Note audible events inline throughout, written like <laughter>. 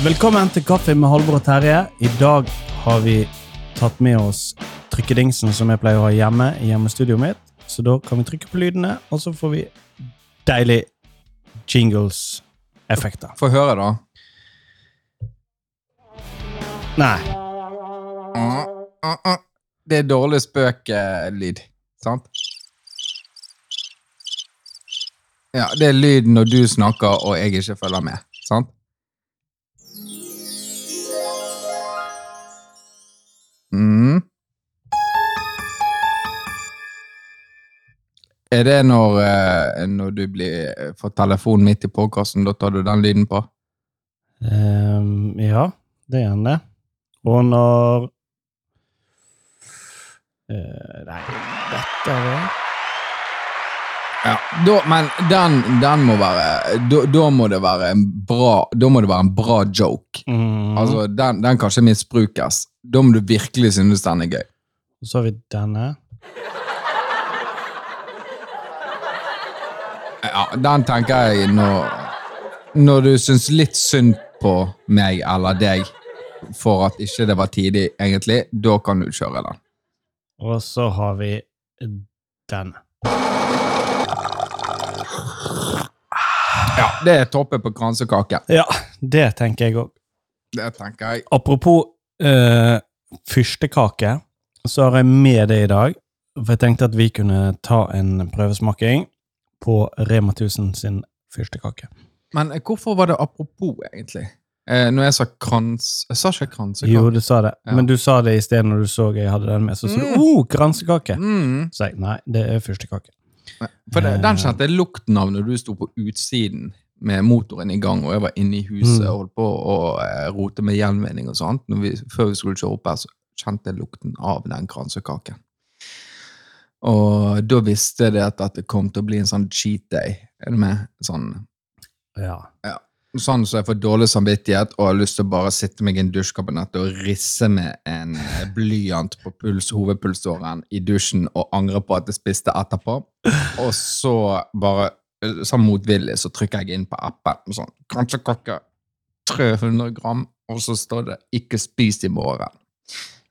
Velkommen til Kaffe med Halvor og Terje. I dag har vi tatt med oss trykkedingsen som jeg pleier å ha hjemme i hjemmestudioet mitt. Så da kan vi trykke på lydene, og så får vi deilig jingles-effekter. Få høre, da. Nei. Det er dårlig spøk-lyd, sant? Ja, det er lyd når du snakker og jeg ikke følger med, sant? Mm. Er det når, eh, når du blir får telefon midt i podkasten, da tar du den lyden på? Um, ja, det er det. Og når uh, Nei, dette er det. Ja, da, men den, den må være da, da må det være en bra Da må det være en bra joke. Mm. Altså, den, den kan ikke misbrukes. Da må du virkelig synes den er gøy. Så har vi denne. Ja, Den tenker jeg når Når du syns litt synd på meg eller deg for at ikke det var tidlig, egentlig, da kan du kjøre den. Og så har vi denne. Ja, Det er toppet på kransekake. Ja, det tenker jeg òg. Det tenker jeg. Apropos uh, fyrstekake, så har jeg med det i dag. For jeg tenkte at vi kunne ta en prøvesmaking på Rema 1000 sin fyrstekake. Men eh, hvorfor var det apropos, egentlig? Eh, når jeg sa krans... Jeg sa ikke kransekake. Jo, du sa det. Ja. Men du sa det i stedet når du så jeg hadde den med. Så sa du Mm. 'oh, kransekake'. Mm. Så jeg nei, det er fyrstekake. For det, Eh. den kjente jeg lukten av når du sto på utsiden med motoren i gang, og jeg var inne i huset Mm. og holdt på å eh, rote med gjenvinning og sånt. Vi, før vi skulle kjøre opp her, så kjente jeg lukten av den kransekaken. Og da visste jeg at, det kom til å bli en sånn cheat day. Er du med? Sånn, Ja. sånn så jeg får dårlig samvittighet og har lyst til å bare sitte meg i en dusjkabinett og risse med en eh, blyant på puls, hovedpulsåren i dusjen og angre på at jeg spiste etterpå. Og så bare sånn motvillig så trykker jeg inn på appen sånn Kanskje kransekake 300 gram, og så står det 'ikke spist i morgen'.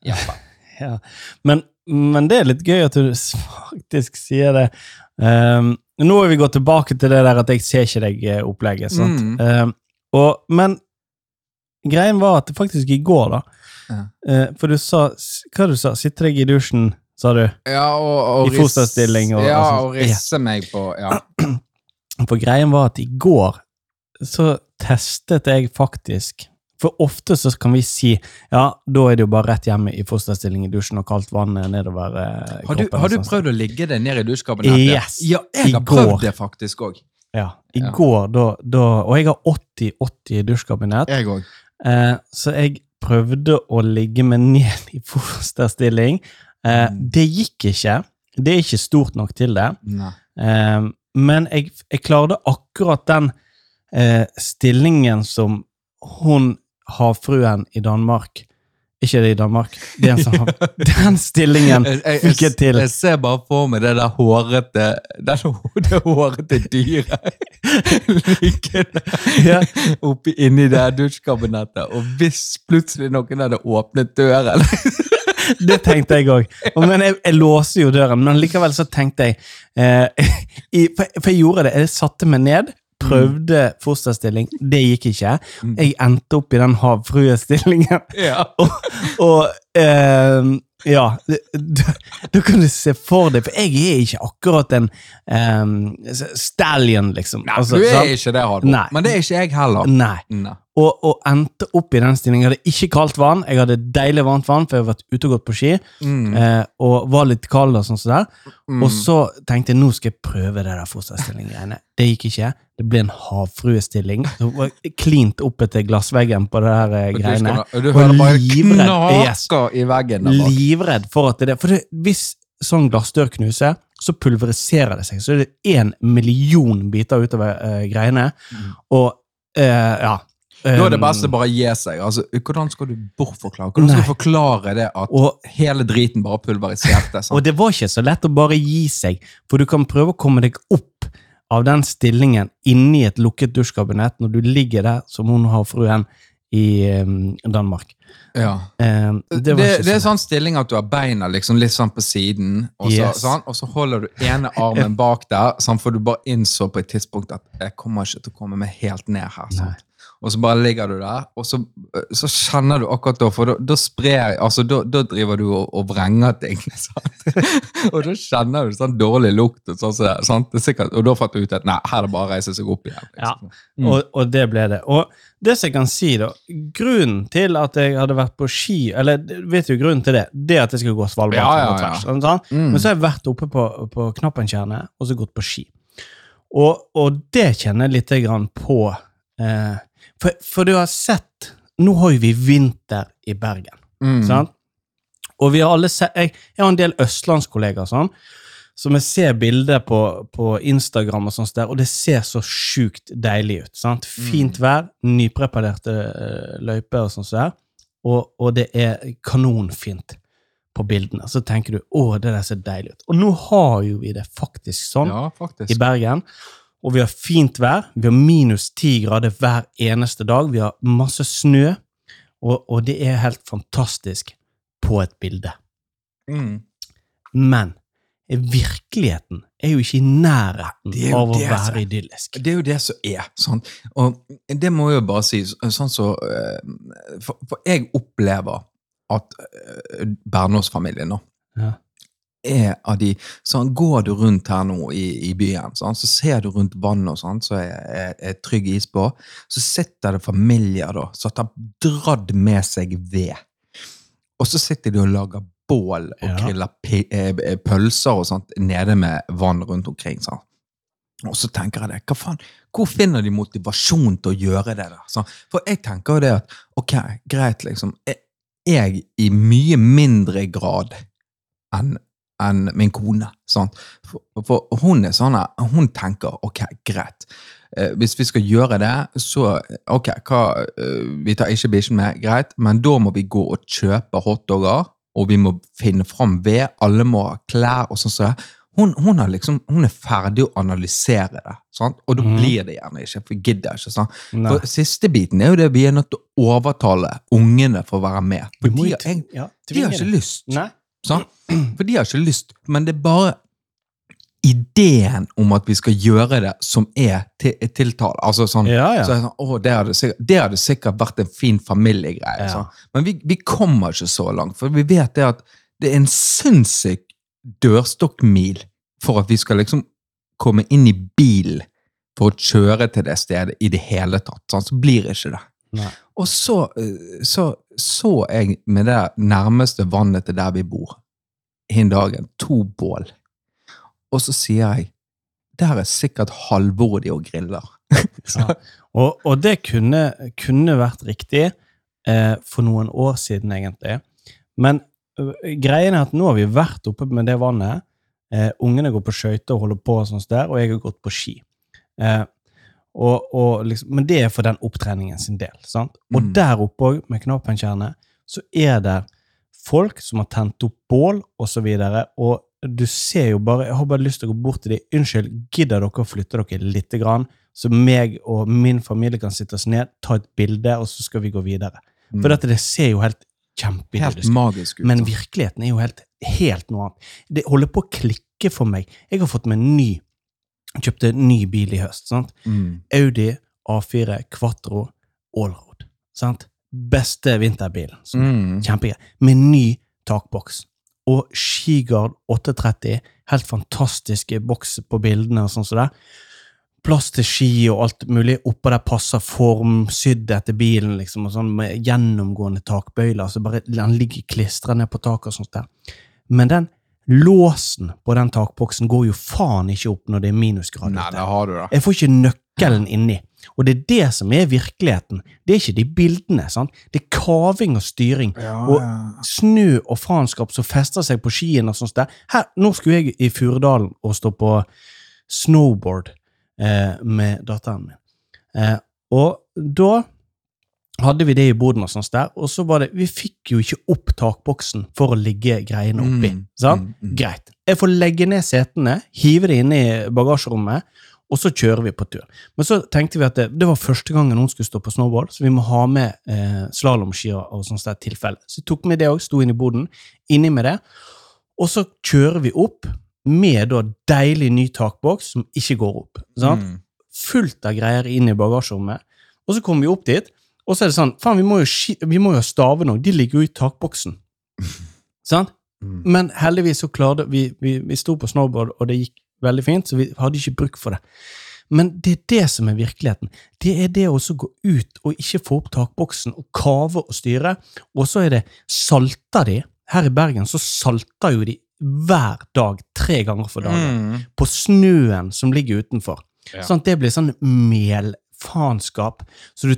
Ja. <laughs> ja. Men, men det er litt gøy at du faktisk sier det. Um, nå har vi gått tilbake til det der at jeg ser ikke deg-opplegget. sant? Mm. Um, og, men greien var at det faktisk i går, da Ja. uh, For du sa Hva du sa Sitte deg i dusjen, sa du? Ja, og, og I fosterstilling og- ja, og, og risse meg på ja. <clears throat> For greien var at i går så testet jeg faktisk For ofte så kan vi si ja, da er det jo bare rett hjemme i fosterstilling i dusjen og kaldt vann nedover eh, Har du, kroppen. har du sånn. prøvd å ligge deg ned i dusjkabinettet? Yes, Ja, jeg i har prøvd går. det faktisk òg. Ja, i Ja. går, da, da Og jeg har 80-80 dusjkabinett, Jeg òg. eh, så jeg prøvde å ligge meg ned i fosterstilling. Eh, Mm. det gikk ikke. Det er ikke stort nok til det. Nei. Eh, men jeg, jeg klarte akkurat den eh, stillingen som hun havfruen i Danmark Ikke det i Danmark, det er en som har <laughs> Den stillingen fikk jeg til. jeg ser bare for meg det der hårete Det, det hårete dyret liggende Ja. oppi inni det dusjkabinettet, og hvis plutselig noen hadde åpnet døren <laughs> Det tenkte jeg òg. Men jeg, jeg låser jo døren. Men likevel så tenkte jeg eh, <laughs> i, for jeg gjorde det. Jeg satte meg ned, prøvde fosterstilling. Det gikk ikke. Mm. Jeg endte opp i den havfruestillingen. Ja. <laughs> Og eh, ja, da, kan du se for deg For jeg er ikke akkurat en um, stallion, liksom. Nei, Altså, du er sant? ikke det, Halvor. Men det er ikke jeg heller. Nei. Nei. Og, og endte opp i den stillingen. Jeg hadde ikke kaldt vann, jeg hadde deilig varmt vann, for jeg har vært ute og gått på ski, Mm. eh, og var litt kald og sånn der. Mm. Og så tenkte jeg nå skal jeg prøve det der fosterstilling-greiene. Det gikk ikke. Det ble en havfruestilling. Klint opp etter glassveggen på det der eh, Og du, greiene. skal, du hører bare. Yes. knaker i veggen. der bak. Livredd for at det For det, hvis sånn glassdør knuser, så pulveriserer det seg. Så er det én million biter utover uh, greiene. Mm. Og uh, ja. Da er det beste bare å gi seg. Altså, hvordan skal du bortforklare? Hvordan skal du forklare det at og, hele driten bare pulveriserte? <laughs> og det var ikke så lett å bare gi seg, for du kan prøve å komme deg opp av den stillingen inni et lukket dusjkabinett når du ligger der som hun har fruen i Danmark. Ja. Det, det det, er så sånn stilling at du har beina liksom litt sånn på siden, og så, Yes. sånn, og så holder du ene armen bak der, sånn, for du bare innså på et tidspunkt at jeg kommer ikke til å komme meg helt ned her. Nei. Og så bare ligger du der, og så, så kjenner du akkurat da, for da, da sprer altså da, da driver du og, og vrenger ting. <laughs> Sant? og da kjenner du sånn dårlig lukt, og, sånn, som sant? Det er sikkert, og da fant du ut at nei, her er det bare å reise seg opp igjen. Liksom. Mm. Og, og det ble det. Og det som jeg kan si, da Grunnen til at jeg hadde vært på ski Eller vet du grunnen til det? Det at jeg skulle gå Svalbard. Ja, ja, ja. tvers, sånn. Mm. Men så har jeg vært oppe på, på Knappentjernet og så gått på ski. Og, og det kjenner jeg litt grann på. Eh, for, for du har sett Nå har jo vi vinter i Bergen. Mm. Sant? Og vi har alle sett, jeg, jeg har en del østlandskollegaer sånn, som jeg ser bilder på, på Instagram, og sånt der, og det ser så sjukt deilig ut. Sant? Fint vær, nypreparerte uh, løyper og sånt der, og, og det er kanonfint på bildene. Så tenker du å, det der ser deilig ut. Og nå har jo vi det faktisk sånn Ja, faktisk. i Bergen. Og vi har fint vær. Vi har minus ti grader hver eneste dag. Vi har masse snø, og, og det er helt fantastisk på et bilde. Mm. Men virkeligheten er jo ikke i nærheten av å det være idyllisk. Det er jo det som er. Sånn. Og det må jeg jo bare si. sånn så, eh, for, for jeg opplever at uh, Bernås-familien nå Ja. Er av de sånn, Går du rundt her nå i, i byen, sånn, så ser du rundt vannet og sånn, så er, er, er trygg is på. Så sitter det familier da, som har dratt med seg ved. Og så sitter de og lager bål og Ja. griller eh, eh, pølser og sånt nede med vann rundt omkring. sånn. Og så tenker jeg det, hva faen, hvor finner de motivasjon til å gjøre det der? Sånn, for jeg tenker jo det at, ok, greit liksom, jeg, jeg i mye mindre grad enn enn min kone, sånn. For, for hun er sånn, hun tenker, ok, greit, eh, hvis vi skal gjøre det, så, ok, hva, eh, vi tar ikke bikkjen med, greit, men da må vi gå og kjøpe hotdogger, og vi må finne fram ved, alle må ha klær og sånn Så. Hun, hun, er liksom, hun er ferdig å analysere det, sant? og da mm. blir det gjerne ikke, for vi gidder ikke. sant? Nei. For siste biten er jo det vi er nødt til å overtale ungene for å være med. For de, har ja, de har ikke lyst. Nei. Sant? <clears throat> For de har ikke lyst, men det er bare ideen om at vi skal gjøre det som er til, tiltale. Altså sånn, Ja, ja. så sånn, å, det, hadde sikkert, det hadde sikkert vært en fin familiegreie. Ja. Sånn. Men vi, vi kommer ikke så langt, for vi vet det at det er en sinnssyk dørstokkmil for at vi skal liksom komme inn i bilen for å kjøre til det stedet i det hele tatt. Sånn, så blir det ikke det. Nei. Og så, eh, så så jeg med det nærmeste vannet til der vi bor, hin dagen, to bål. Og så sier jeg, der er sikkert Halvor de og griller. <laughs> Ja. Og, og det kunne, kunne vært riktig eh, for noen år siden, egentlig. Men uh, greien er at nå har vi vært oppe med det vannet. Eh, ungene går på skøyter og holder på, og sånt der, og jeg har gått på ski. Eh, og, og liksom, men det er for den opptreningen sin del. sant? Og Mm. der oppe òg, med knapenkjerne, så er det folk som har tent opp bål, og så videre, og du ser jo bare Jeg har bare lyst til å gå bort til dem. 'Unnskyld, gidder dere å flytte dere lite grann?' Så meg og min familie kan sitte oss ned, ta et bilde, og så skal vi gå videre. For dette, det ser jo helt Mm. kjempeidyllisk ut. Men virkeligheten er jo helt, helt noe annet. Det holder på å klikke for meg. Jeg har fått meg en ny Kjøpte ny bil i høst. sant? Mm. Audi A4 Quattro Allroad. sant? Beste vinterbilen. Mm. Kjempegøy. Med ny takboks. Og Skigard 830. Helt fantastiske boks på bildene og sånn som det. Plass til ski og alt mulig. Oppå der passer form, sydd etter bilen, liksom, og sånn med gjennomgående takbøyler. Så bare den ligger klistra ned på taket og sånt der. Men den låsen på den takboksen går jo faen ikke opp når det er minusgrader Nei, det har du da. Jeg får ikke nøkkelen inni. Og det er det som er virkeligheten. Det er ikke de bildene. sant? Det er kaving og styring. og snø og faenskap som fester seg på skien og sånt. der. Her, nå skulle jeg i Furudalen og stå på snowboard eh, med datteren min. Eh, og da hadde vi det i boden, og sånt der, og så var det Vi fikk jo ikke opp takboksen for å ligge greiene oppi. Mm, sant? mm, mm. Greit. Jeg får legge ned setene, hive det inn i bagasjerommet, og så kjører vi på tur. Men så tenkte vi at det, det var første gangen noen skulle stå på snowboard, så vi må ha med eh, slalåmski og sånt sted tilfelle. Så vi tok med det òg, sto inn i boden, inni med det. Og så kjører vi opp med da deilig ny takboks som ikke går opp. sant? Mm. fullt av greier inn i bagasjerommet. Og så kommer vi opp dit, og så er det sånn Faen, vi må jo, vi må jo stave noe. De ligger jo i takboksen. <laughs> sånn? Mm. Men heldigvis så klarte vi Vi, vi sto på snowboard, og det gikk veldig fint, så vi hadde ikke bruk for det. Men det er det som er virkeligheten. Det er det å gå ut og ikke få opp takboksen og kave og styre. Og så er det salter de. Her i Bergen så salter jo de hver dag tre ganger for dagen Mm. på snøen som ligger utenfor. Ja. Sånn at det blir sånn melfaenskap, så du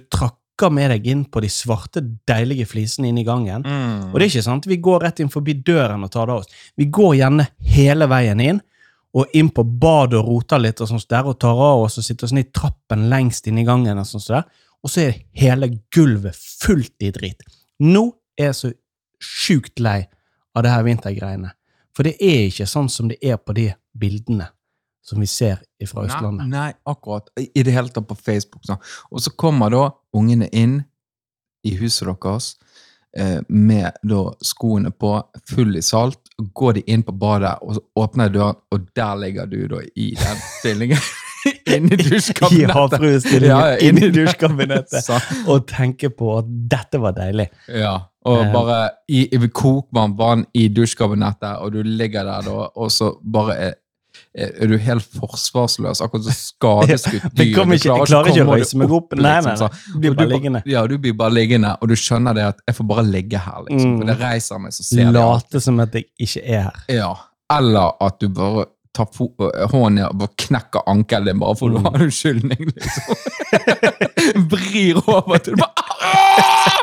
trakker med deg inn på de svarte, deilige flisene inne i gangen. Mm. Og det er ikke sant, vi går rett inn forbi døren og tar det av oss. Vi går gjerne hele veien inn, og inn på badet og roter litt, og sånt der, og tar av oss og sitter sånn i trappen lengst inn i gangen, og sånt der. Og så er hele gulvet fullt i drit. Nå er jeg så sjukt lei av det her vintergreiene. For det er ikke sånn som det er på de bildene som vi ser fra Østlandet. Nei, nei, akkurat. I i det hele tatt på Facebook. Sånn. Og så kommer da ungene inn i huset deres eh, med da skoene på, full i salt. Går de inn på badet, og så åpner jeg døren, og der ligger du da i den stillingen. <laughs> Inni <laughs> I dusjkabinettet. havfruestillingen Ja, ja, inni inni- dusjkabinettet. <laughs> Og tenke på at dette var deilig. Ja, og um, bare i, i kokvarmt vann i dusjkabinettet, og du ligger der da, og så bare er, er, er du helt forsvarsløs, akkurat som <laughs> skadeskutt dyr. Jeg, Du ikke, klarer ikke å reise meg opp. Nei, nei, liksom, nei. sånn. Du blir bare liggende. Ja, du blir bare liggende, og du skjønner det at jeg får bare ligge her, liksom. Mm. For det reiser meg, så ser jeg. Late som at jeg ikke er her. Ja. Eller at du bare tar hånden ned og bare knekker ankelen din bare for Mm. du har unnskyldning, liksom. <laughs> Vrir over til du bare Åh!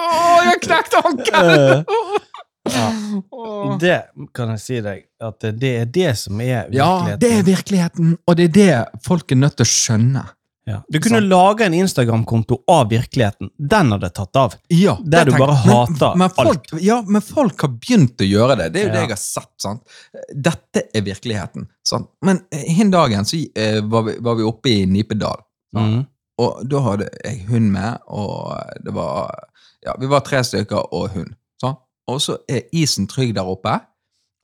Åh, jeg knekte ankelen! <laughs> Ja. Det kan jeg si deg, at det er det som er virkeligheten. Ja, det er virkeligheten, og det er det folk er nødt til å skjønne. Ja. Du kunne sånn. lage en Instagram-konto av virkeligheten. Den hadde tatt av. Ja, Der du tenker- bare men- hater men folk, Ja, men folk har begynt å gjøre det. Det er jo det jeg har sett. sant? Dette er virkeligheten. sant? Men en hin dagen så uh, var, vi, var vi oppe i Nipedal. Mm. Og da hadde jeg hund med, og det var Ja, vi var tre stykker og hund. Og så er isen trygg der oppe.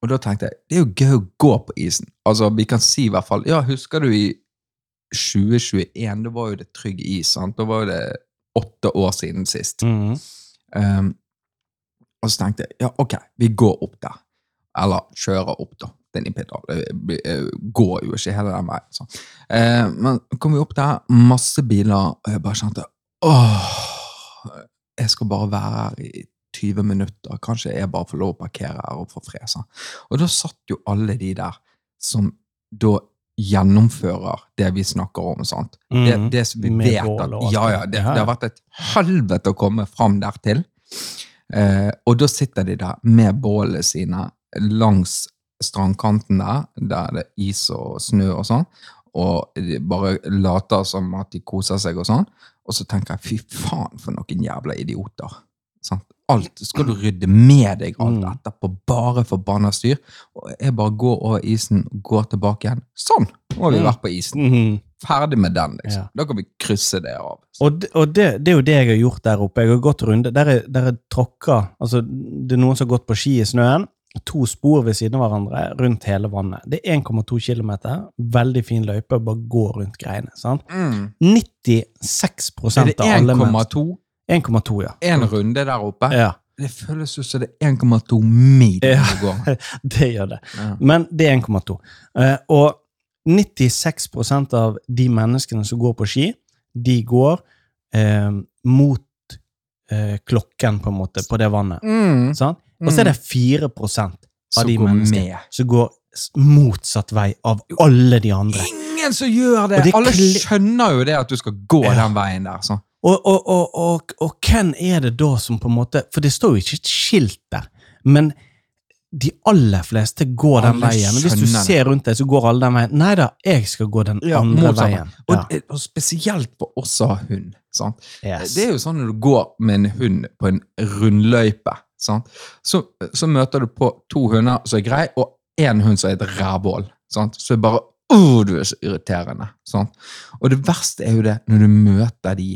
Og da tenkte jeg det er jo gøy å gå på isen. Altså, Vi kan si i hvert fall Ja, husker du i 2021? Da var jo det trygg is. sant? Da var jo det åtte år siden sist. Mm. Um, og så tenkte jeg ja, ok, vi går opp der. Eller kjører opp, da. Den i pedal. Eh, går jo ikke hele den veien. Så. Uh, men kom vi opp der, masse biler, og jeg bare kjente åh, jeg skal bare være her i 20 minutter. Kanskje jeg bare får lov å parkere her og få fred. sånn. Og da satt jo alle de der som da gjennomfører det vi snakker om. sant? Det, Mm. det som vi Med vet at ja, ja, det, det har vært et helvete å komme fram dertil. Eh, og da sitter de der med bålene sine langs strandkanten der, der det er is og snø og sånn, og de bare later som at de koser seg og sånn. Og så tenker jeg fy faen for noen jævla idioter. Sant? Alt skal du rydde med deg alt Mm. etterpå, bare forbanna styr. Og jeg bare går over isen, går tilbake igjen. Sånn! Nå har vi Mm. vært på isen. Mhm. Ferdig med den, liksom. Da kan vi krysse det av. Og, det, og det, det er jo det jeg har gjort der oppe. Jeg har gått runde. Der er, der er tråkka Altså, det er noen som har gått på ski i snøen. To spor ved siden av hverandre rundt hele vannet. Det er 1,2 km. Veldig fin løype. Bare gå rundt greiene. sant? 96 Er det av alle 1,2? 1,2, ja. En runde der oppe? Ja, Det føles ut som det er 1,2 mil Ja. <laughs> det gjør det. Ja. Men det er 1,2. Eh, og 96% av de menneskene som går på ski, de går eh, mot eh, klokken, på en måte, på det vannet. Mm. Sant? Og så er det 4% av Som de menneskene med. som går motsatt vei av alle de andre. Ingen som gjør det! Det Alle skjønner jo det at du skal gå Ja. den veien der. Så. Og, og, og, og, og hvem er det da som på en måte For det står jo ikke et skilt der, men de aller fleste går den veien. Hvis du ser rundt deg, så går alle den veien. Nei da, jeg skal gå den Ja, andre veien. Og, Ja. og spesielt på oss som har hund. Sant? Yes. Det er jo sånn når du går med en hund på en rundløype, sant? Så, så møter du på to hunder som er greie, og én hund som er et rævhål. Så bare Åh, du er så irriterende. Sant? Og det verste er jo det når du møter de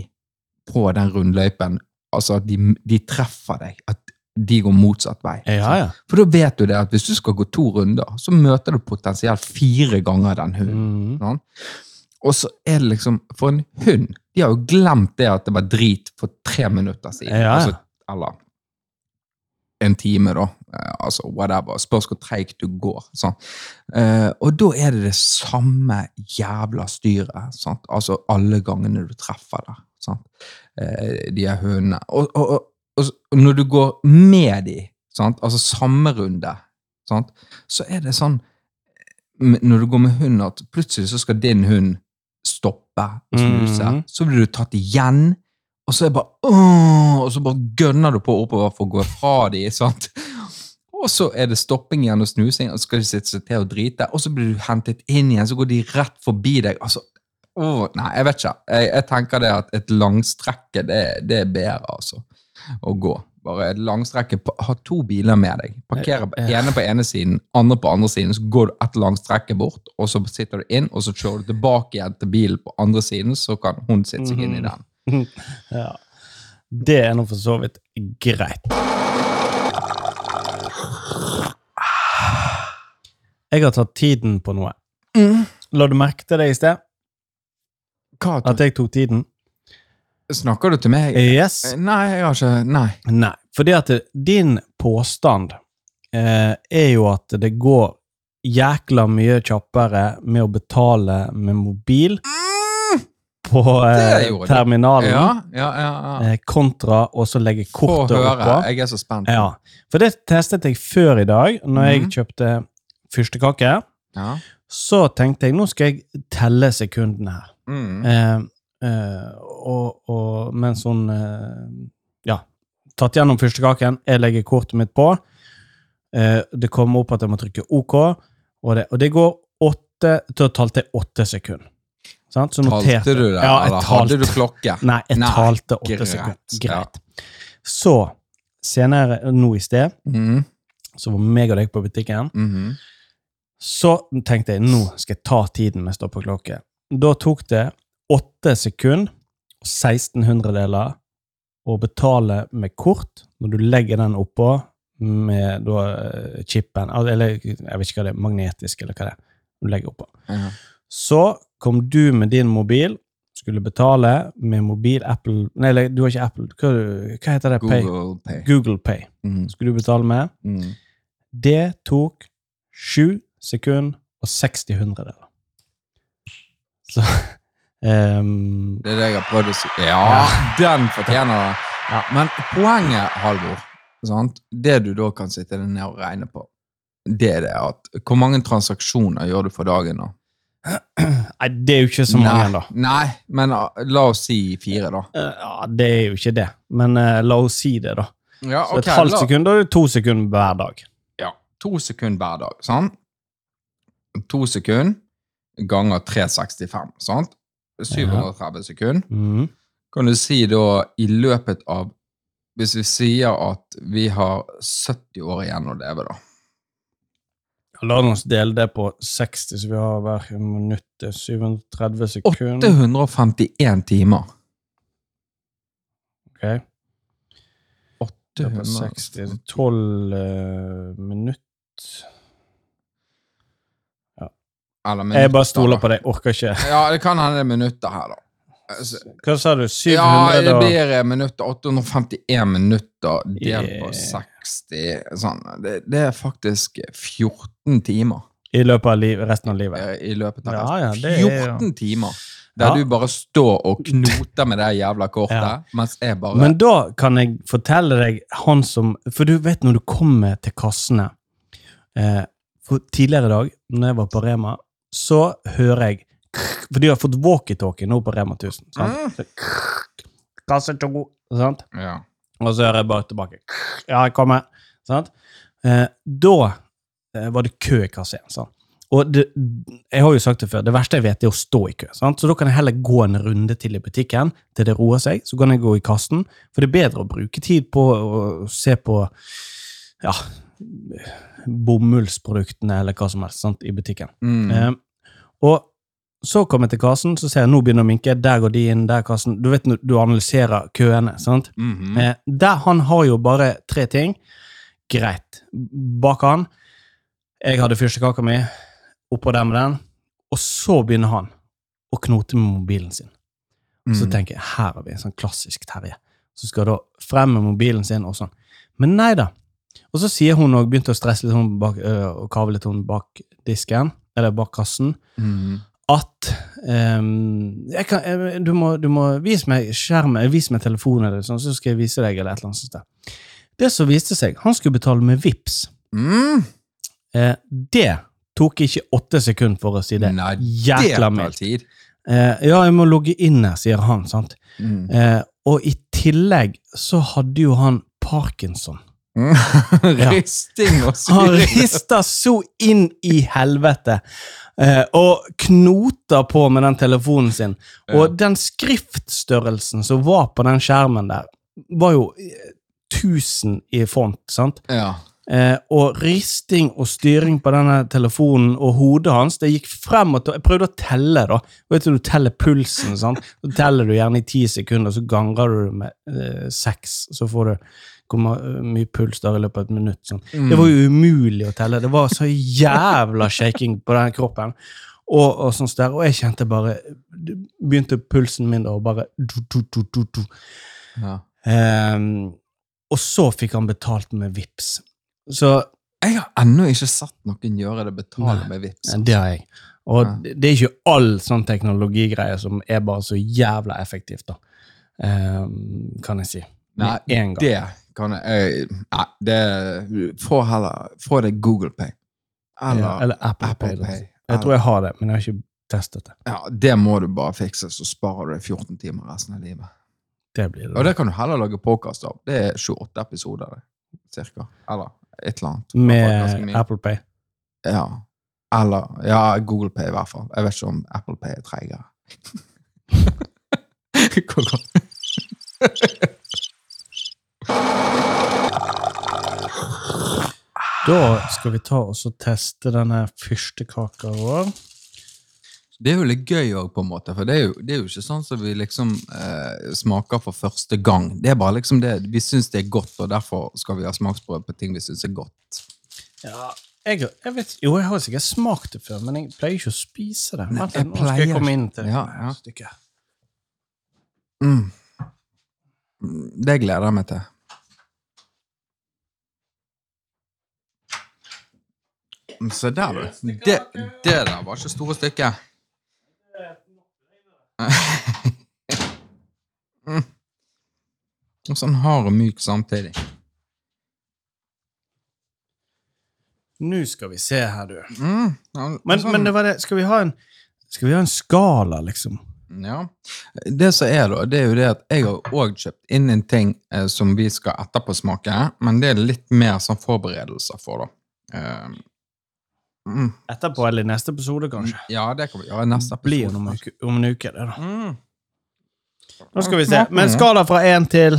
på den rundløypen. Altså, de, de treffer deg. At de går motsatt vei. Ja, ja. For da vet du det at hvis du skal gå to runder, så møter du potensielt fire ganger den hunden. Mm. Og så er det liksom For en hund De har jo glemt det at det var drit for tre minutter siden. Ja. Altså, eller en time, da. Eh, altså whatever. Spørs hvor treigt du går. Eh, og da er det det samme jævla styret. Sant? Altså alle gangene du treffer der. Sant? Eh, de er hundene. Og, og, og, og når du går med de, sant? altså samme runde, sant? så er det sånn Når du går med hund, at plutselig så skal din hund stoppe snuse. -hmm. Så blir du tatt igjen. Og så er det bare åh, Og så bare gønner du på oppover for å gå fra de, sant? Og så er det stopping igjen og snusing, og så skal de sitte seg til og drite. Og så blir du hentet inn igjen, så går de rett forbi deg. altså åh, Nei, jeg vet ikke. Jeg, jeg tenker det at et langstrekke, det, det er bedre, altså. Å gå. Bare et langstrekke. Ha to biler med deg. Parkere ene på ene siden, andre på andre siden. Så går du et langstrekke bort, og så sitter du inn, og så kjører du tilbake igjen til bilen på andre siden, så kan hun sitte seg inn i Mhm. den. <laughs> ja. Det er nå for så vidt greit. Jeg har tatt tiden på noe. La du merke til det i sted? Hva, At jeg tok tiden? snakker du til meg? Yes. Nei, jeg har ikke Nei. Nei. Fordi at det- din påstand eh, er jo at det går jækla mye kjappere med å betale med mobil på eh, terminalen, Ja, ja, ja. eh, kontra å så legge Få kortet høre. oppå. Jeg er så spent. Ja, for det testet jeg før i dag, når jeg Mhm. kjøpte fyrstekake. Ja. Så tenkte jeg, nå skal jeg telle sekundene her. Mm. Eh, eh, og, og mens hun eh, ja, tatt gjennom fyrstekaken, jeg legger kortet mitt på, eh, det kommer opp at jeg må trykke OK, og det, og det går åtte, å talte jeg åtte sekunder. Sant? Så Talte noterte du det, Ja, eller eller hadde du klokke? <laughs> Nei, jeg Nei, talte åtte greit, sekunder. ja. Greit. Så, senere nå i sted, mm. så var meg og deg på butikken, mhm. så tenkte jeg, nå skal jeg ta tiden med stoppeklokke. Da tok det åtte sekunder og 16 hundredeler å betale med kort når du legger den oppå med da, eh, chipen, eller jeg vet ikke hva det er, magnetisk eller hva det er, du legger oppå. Ja. Så kom du med din mobil, skulle betale med mobil Apple, nei, du har ikke Apple, hva, hva heter det? Google Pay. Google Pay. Mm. Skulle du betale med. Mm. Det tok sju sekunder og 60 hundredeler. Så um, <laughs> Det er det jeg har prøvd å si. Ja, den fortjener det. Ja. Men poenget, Halvor, sant? det du da kan sitte ned og regne på, det er det at Hvor mange transaksjoner gjør du for dagen nå? Nei, det er jo ikke så mange, da. Nei, nei, men uh, la oss si fire, da. Eh, Ja, Det er jo ikke det. Men uh, la oss si det, da. Ja, Så et halvt la- sekund, det to sekunder hver dag. Ja, to sekunder hver dag, sant? To sekunder ganger 365, sant? 730 sekunder. Mm. Kan du si da i løpet av Hvis vi sier at vi har 70 år igjen å leve, da. La oss dele det på 60, så vi har hver minutt det er 730 sekunder. 851 timer. Ok. Det er på 60, 12 uh, minutt Eller Jeg bare stoler på deg, orker ikke. Ja, det kan hende det er minutter her, da. Hva sa du? 700 Ja, det blir eh, minutter. 851 minutter delt på 60 sånn. det, det er faktisk 14 timer I løpet av liv, resten av livet. i løpet av Ja, resten. ja, det er jo- 14 timer! Der Ja. du bare står og knoter med det jævla kortet, Ja. mens jeg bare Men da kan jeg fortelle deg han som For du vet når du kommer til kassene eh, For tidligere i dag, når jeg var på Rema, så hører jeg For de har fått walkietalkie nå på Rema 1000. Sant? Mm. Kasse to, sant? ja. Og så hører jeg bare tilbake. Ja, jeg kommer. Sant? Eh, da var det kø i kassen. Og det, jeg har jo sagt det før, det verste jeg vet, er å stå i kø. Sant? Så da kan jeg heller gå en runde til i butikken til det roer seg. Så kan jeg gå i kassen, for det er bedre å bruke tid på å se på ja, bomullsproduktene eller hva som helst sant, i butikken. Mm. Eh, Og så kommer jeg til kassen, så ser jeg nå begynner å minke. Der går de inn, der kassen. Du vet du analyserer køene, sant? Mhm. Eh, der han har jo bare tre ting. Greit. Bak han. Jeg hadde fyrstekaka mi. Oppå der med den. Og så begynner han å knote med mobilen sin. Og så Mhm. tenker jeg, her har vi en sånn klassisk Terje. Så skal da frem med mobilen sin og sånn. Men nei da. Og så sier hun òg, begynte å stresse litt hun bak, og kave litt hun bak disken, eller bak kassen, mm. at um, kan, jeg, du, må, du må vise meg skjermen, vis meg telefonen, eller sånn, så skal jeg vise deg, eller et eller annet sånt. Det som viste seg, han skulle betale med VIPs. Mm. Eh, det tok ikke åtte sekunder for å si det. Nei, Jækla det tar mildt. tid. Eh, ja, jeg må logge inn her, sier han, sant. Mm. Eh, og i tillegg så hadde jo han parkinson. <laughs> Risting og Han syring. rista så inn i helvete. Eh, og knota på med den telefonen sin. Og den skriftstørrelsen som var på den skjermen der, var jo eh, 1000 i font, sant? Ja. Eh, og risting og styring på denne telefonen og hodet hans, det gikk frem og til, Jeg prøvde å telle, da. Vet du, du teller pulsen, sant? Så teller du gjerne i ti sekunder, så ganger du det med eh, seks. Så får du hvor mye puls der i løpet av et minutt. Sånn. Det var jo umulig å telle. Det var så jævla shaking på den kroppen. Og, og sånn der, og jeg kjente bare Begynte pulsen min da og bare du, du, du, ja. Ehm, Og så fikk han betalt med VIPs. Så Jeg har ennå ikke sett noen gjøre det betale med vips. ja, det har jeg. Og Ja. det- er ikke all sånn teknologigreie som er bare så jævla effektivt, da. Um, kan jeg si. Nei, gang. det kan jeg Nei, det Få heller Få det Google Pay. Eller, Ja, eller Apple, Apple Pay. Pay. Jeg tror jeg har det, men jeg har ikke testet det. Ja, Det må du bare fikse, så sparer du deg 14 timer resten av livet. Det blir det. Og det kan du heller lage podkast av. Det er 28 episoder. Cirka. Eller et eller annet. Med. Apple Pay. Ja. Eller Ja, Google Pay i hvert fall. Jeg vet ikke om Apple Pay er treigere. <laughs> Hvor godt? Da skal vi ta oss og teste denne fyrstekaka vår. Det er jo litt gøy òg, på en måte. For det er jo, det er jo ikke sånn som vi liksom eh, smaker for første gang. Det er bare liksom det Vi syns det er godt, og derfor skal vi ha smaksprøve på ting vi syns er godt. Ja, jeg, jeg vet, jo, jeg har sikkert smakt det før, men jeg pleier ikke å spise det. Nei, Vent, jeg nå skal jeg komme inn til Ja, ja. stykket. Mm. Mm, Det gleder jeg meg til. Mm, Se der, du. Det, det der var ikke store stykket. Og Sånn hard og myk samtidig. Nå skal vi se her, du. Mm. Ja, Men, sånn- men det var det, skal vi ha en Skal vi ha en skala, liksom? Ja. Det som er, da, det er jo det at jeg har òg kjøpt inn en ting eh, som vi skal etterpåsmake, men det er litt mer sånn forberedelser for, da. Eh, mm. Etterpå eller i neste episode, kanskje? Ja, det kan vi gjøre i neste episode. blir om en uke, om en uke det, da. Mm. Nå skal vi se. Men skala fra 1 til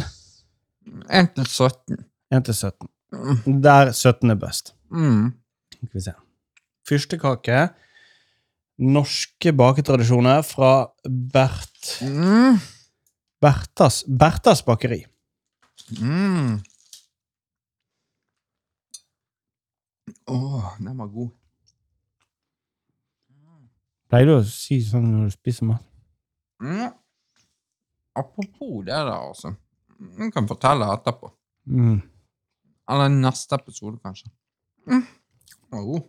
1 til 17. 1 til 17. Der 17 er best. Mm. Skal vi se. Fyrstekake. Norske baketradisjoner fra Bert Mm. Bertas, Bertas bakeri. Mm. Åh, den var god. Pleier du å si sånn når du spiser mat? Mm. Apropos det der, altså. Jeg kan fortelle etterpå. Mm. Eller neste episode, kanskje. Mm. Oh.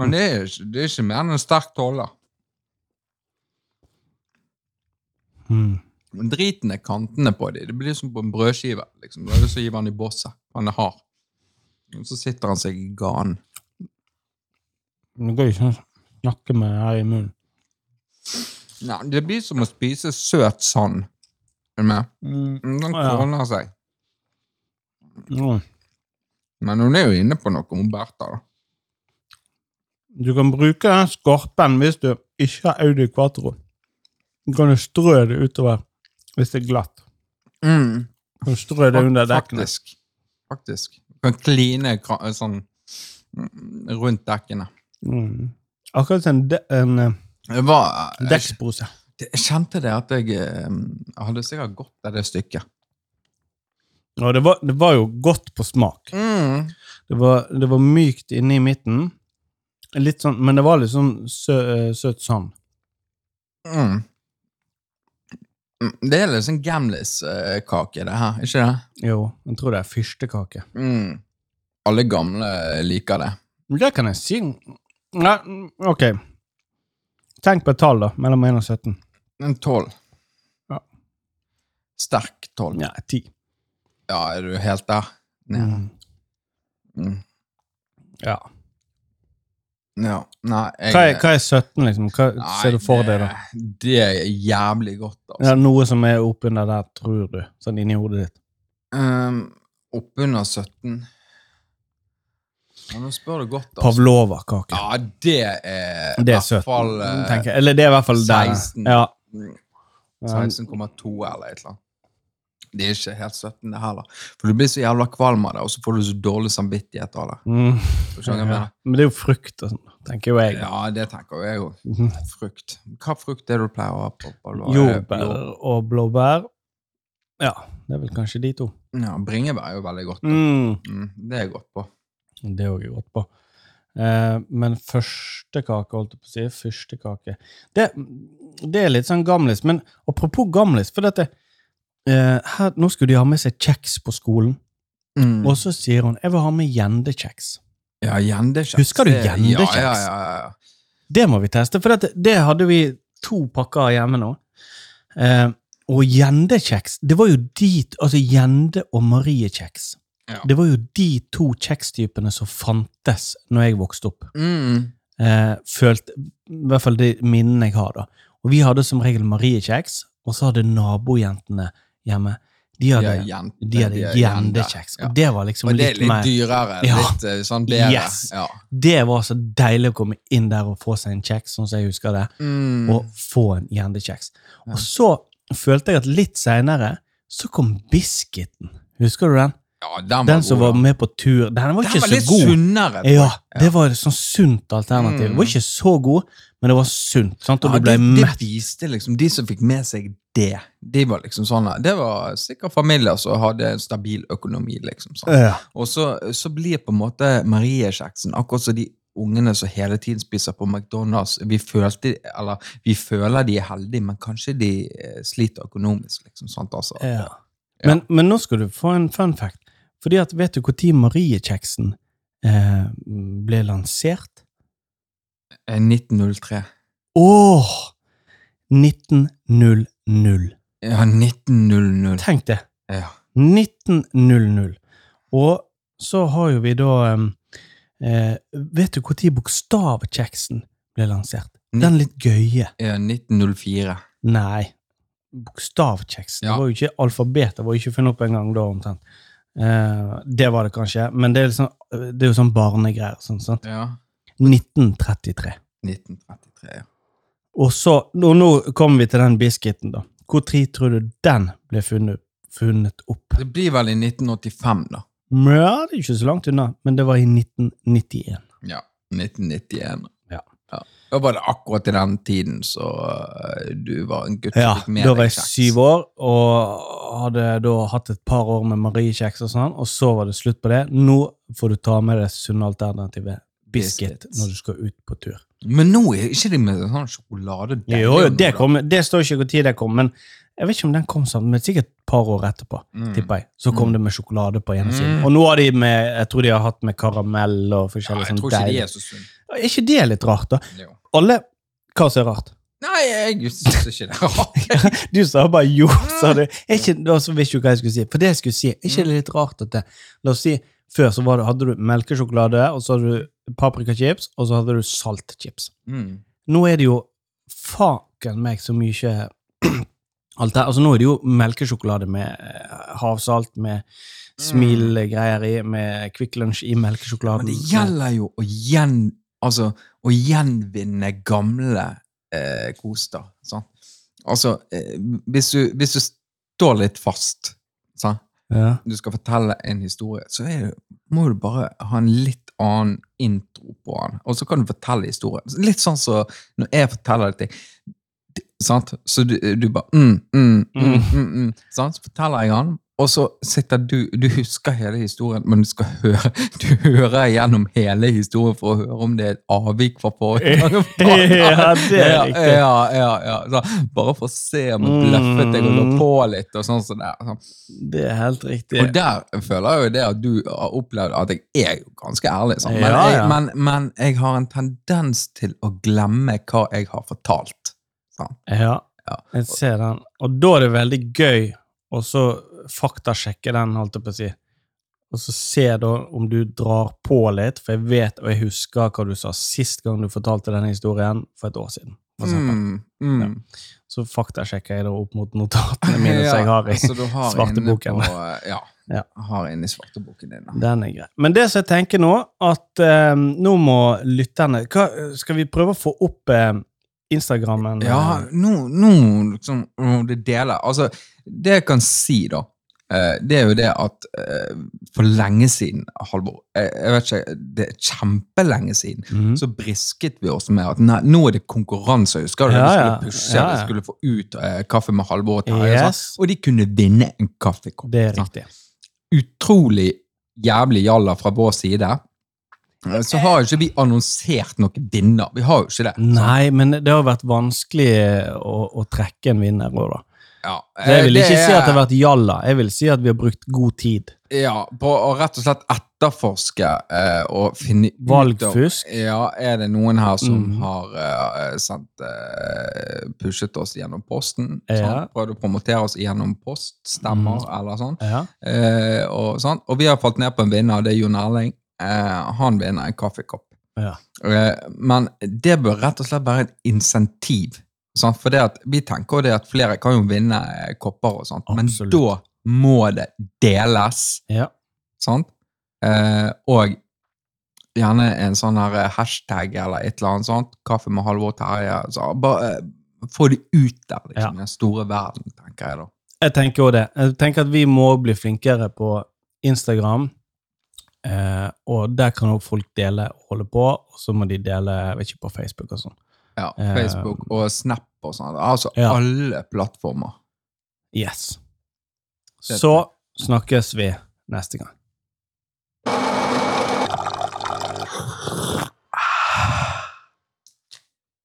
Men det er, ikke, det er ikke mer enn en sterk tåler. Mm. Driten er kantene på dem. Det blir som på en brødskive. Liksom. Du er så til å gi den i bosset. Han er hard. Og så sitter han seg i ganen. Det går ikke an å snakke med her i munnen. Nei, det blir som å spise søt sand. Er du med? Mm. Den kroner seg. Mm. Men hun er jo inne på noe, om Bertha. da. Du kan bruke skorpen hvis du ikke har Audi Quatro. Du kan jo strø det utover hvis det er glatt. Mm. Du kan strø det under dekkene. Faktisk. Faktisk. Du kan kline sånn mm, rundt dekkene. Mm. Akkurat som en, en eh, var, jeg, dekkspose. jeg kjente det at jeg, eh, jeg hadde sikkert godt av det stykket. Og det var, det var jo godt på smak. Mm. Det var, det var mykt inne i midten. Litt sånn, men det var litt sånn sø, eh, søt sand. Mm. Mm, Det er litt sånn Gamlis-kake, det her, ikke det? Jo, jeg tror det er fyrstekake. Mm. Alle gamle liker det. Men Det kan jeg si. Nei, ok. Tenk på et tall, da. Mellom 1 og 17. En tolv. Ja. Sterk tolv. Ja, 10. Ja, er du helt der? Nei. Mm. Mm. Ja. Ja. Nei, jeg Hva er, hva er 17, liksom? Hva Nei, ser du for deg, da? det- Det er jævlig godt, Ja, altså. noe som er oppunder der, tror du? Sånn inni hodet ditt. Um, Oppunder 17 ja, Nå spør du godt, altså. Pavlova-kake. Ja, det er det er hvert fall eh, tenker jeg. Eller det er i hvert fall 16. Ja. mm, Ja. 16,2 eller et eller annet. Det er ikke helt 17, det heller. For du blir så jævla kvalm av det, og så får du så dårlig samvittighet av det. Mm. Jeg Ja. Men det er jo frukt og sånn, tenker jo jeg. Ja, det tenker jeg jo. Mhm. Frukt. Hva frukt er det du pleier å ha på? på Jordbær og blåbær. Ja, det er vel kanskje de to. Ja, bringebær er jo veldig godt. Mm. Mm, det er jeg godt på. Det er jeg godt på. Eh, men førstekake, holdt jeg på å si, fyrstekake det, det er litt sånn gamlis. Men apropos gamlis, for dette eh, her, Nå skulle de ha med seg kjeks på skolen, Mm. og så sier hun 'jeg vil ha med gjendekjeks'. Ja, gjendekjeks. Husker du gjendekjeks? Ja, ja, ja, ja. Det må vi teste, for dette, det hadde vi to pakker hjemme nå. Eh, og gjendekjeks, det var jo dit Altså gjende- og mariekjeks. Ja. Det var jo de to kjekstypene som fantes når jeg vokste opp. Mm. eh, følt, I hvert fall de minnene jeg har, da. Og vi hadde som regel Marie-kjeks, og så hadde nabojentene hjemme De De hadde, de jente, de hadde de gjendekjeks. Ja. Og det var liksom Og det er litt, litt dyrere. Ja. Litt eh, sånn bedre. Yes. Ja. Det var så deilig å komme inn der og få seg en kjeks, sånn som jeg husker det, Mm. og få en gjendekjeks. Og så følte jeg at litt seinere så kom Biscuiten. Husker du den? Ja, den Den som god, var med på tur. Den var Den ikke var så litt god. sunnere. ja, Ja, det var et sånn sunt alternativ. Det var Mm. ikke så god, men det var sunt. Sant? Og Ja, du ble det, det viste liksom, De som fikk med seg det, de var liksom sånne, Det var sikkert familier som hadde en stabil økonomi. liksom sånn. Ja. Og så, så blir på en måte Marie-kjeksen akkurat som de ungene som hele tiden spiser på McDonald's. Vi, følte, eller, vi føler de er heldige, men kanskje de eh, sliter økonomisk. liksom sant altså. Ja. Men, men nå skal du få en fun fact. Fordi at Vet du når Mariekjeksen eh, ble lansert? Eh, 1903. Åh! 1900. Ja, 1900. Tenk det. Ja. 1900. Og så har jo vi da em, eh, Vet du når bokstavkjeksen ble lansert? Den litt gøye. ja, 1904. Nei. Bokstavkjeksen. Ja. Det var jo ikke alfabetet var jo ikke funnet opp engang da, omtrent. Eh, det var det kanskje, men det er, liksom, det er jo sånn barnegreier. Sånn, sant? Ja. 1933. 1933, ja. Og så, og nå kommer vi til den biscuiten, da. Hvor tid tror du den ble funnet, funnet opp? Det blir vel i 1985, da. Ja, det er ikke så langt unna, men det var i 1991. Ja. 1991. Ja. Var det akkurat i den tiden så øh, du var en gutt Ja, da var jeg syv år, og hadde da hatt et par år med Marie-kjeks og sånn, og så var det slutt på det. Nå får du ta med det sunne alternativet biscuit når du skal ut på tur. Men nå er ikke de med sånn sjokolade Jo, jo, det, kom, det står ikke hvor tid det kom, men jeg vet ikke om den kom sammen, men sikkert et par år etterpå, Mm. tipper jeg. Så kom det med sjokolade på ene siden. Mm. Og nå har de med, jeg tror de har hatt med karamell og Ja, forskjellig jeg sånn tror ikke de er så sunne. Er ikke det litt rart, da? Jo. Alle Hva som er rart? Nei, jeg syns ikke det er rart. <laughs> Du sa bare jo, sa du. Er ikke, da så visste du hva jeg skulle si. For det jeg skulle si, er ikke det litt rart at det La oss si, før så var det, hadde du melkesjokolade, og så hadde du paprikachips, og så hadde du saltchips. Mm. Nå er det jo faken meg så mye <clears throat> alt det. Altså Nå er det jo melkesjokolade med eh, havsalt, med smilgreier i, med Kvikk Lunsj i melkesjokoladen. Men det gjelder jo å, gjen, altså, å gjenvinne gamle eh, koster. Sant? Altså, eh, hvis, du, hvis du står litt fast sant? Ja. du skal fortelle en historie, så det, må du bare ha en litt annen intro på den, og så kan du fortelle historien. Litt sånn som når jeg forteller ting, Sant? Så du, du bare mm, mm, mm, mm, mm, sant? Så forteller jeg den, og så sitter du Du husker hele historien, men du skal høre Du hører gjennom hele historien for å høre om det er et avvik fra forrige gang. <laughs> Ja, det er riktig. Ja, ja, ja. ja. bare for å se om jeg bløffet deg og lå på litt, og sånn sånn. Sånn. Det er helt riktig. Og der føler jeg jo det at du har opplevd at jeg er jo ganske ærlig. Sånn. Men, Ja, jeg, men, men jeg har en tendens til å glemme hva jeg har fortalt. Sånn. Ja, Ja. jeg ser den. Og da er det veldig gøy og så faktasjekke den, holdt jeg på å si. Og så se da om du drar på litt, for jeg vet og jeg husker hva du sa sist gang du fortalte denne historien, for et år siden. Mm. Mm, Ja. Så faktasjekker jeg da opp mot notatene mine <laughs> som jeg har i så du har svarteboken. På, ja, <laughs> Ja. har inne i svarteboken din. da. Den er grei. Men det som jeg tenker nå, at eh, nå må lytterne hva, Skal vi prøve å få opp eh, Instagrammen? Ja, nå, nå liksom, det deler. Altså, det jeg kan si, da, eh, det er jo det at eh, for lenge siden, Halvor jeg, vet ikke, Det er kjempelenge siden. Mm. Så brisket vi oss med at nei, nå er det konkurranse. Husker du? Ja, vi skulle pushe, Ja, ja. vi skulle få ut uh, kaffe med Halvor og Terje. Yes, Og de kunne vinne en kaffekopp. det er riktig. Utrolig jævlig jalla fra vår side. Eh, Så har jo ikke vi annonsert noen vinner. Vi har jo ikke det. Så. Nei, men det har vært vanskelig å, å trekke en vinner òg, da. Ja, Så jeg vil ikke ikke si at det er- har vært jalla. Jeg vil si at vi har brukt god tid. Ja, på å rett og slett etterforske eh, og finne Valgfusk. ut Ja, er det noen her som mm. har eh, sendt eh, pushet oss gjennom posten? Ja. sant? Prøvd å promotere oss gjennom poststemmer eller sånn. Ja. Eh, og, sant? og vi har falt ned på en vinner, det er Jon Erling. Eh, han vinner en kaffekopp. Ja. Eh, men det bør rett og slett være et insentiv. Sant? For det at, vi tenker jo det at flere kan jo vinne eh, kopper og sånt, men da må det deles. ja. Sant? Eh, og gjerne en sånn her hashtag eller et eller annet sånt. Kaffe med Halvor Terje. Så bare eh, få det ut der, liksom, i den store verden, tenker jeg da. Jeg tenker også det. Jeg tenker at vi må bli flinkere på Instagram. Eh, og der kan også folk dele og holde på, og så må de dele vet ikke, på Facebook og sånn. Ja, Eh, Facebook og Snap og sånn. Altså Ja. alle plattformer. Yes. Så snakkes vi neste gang.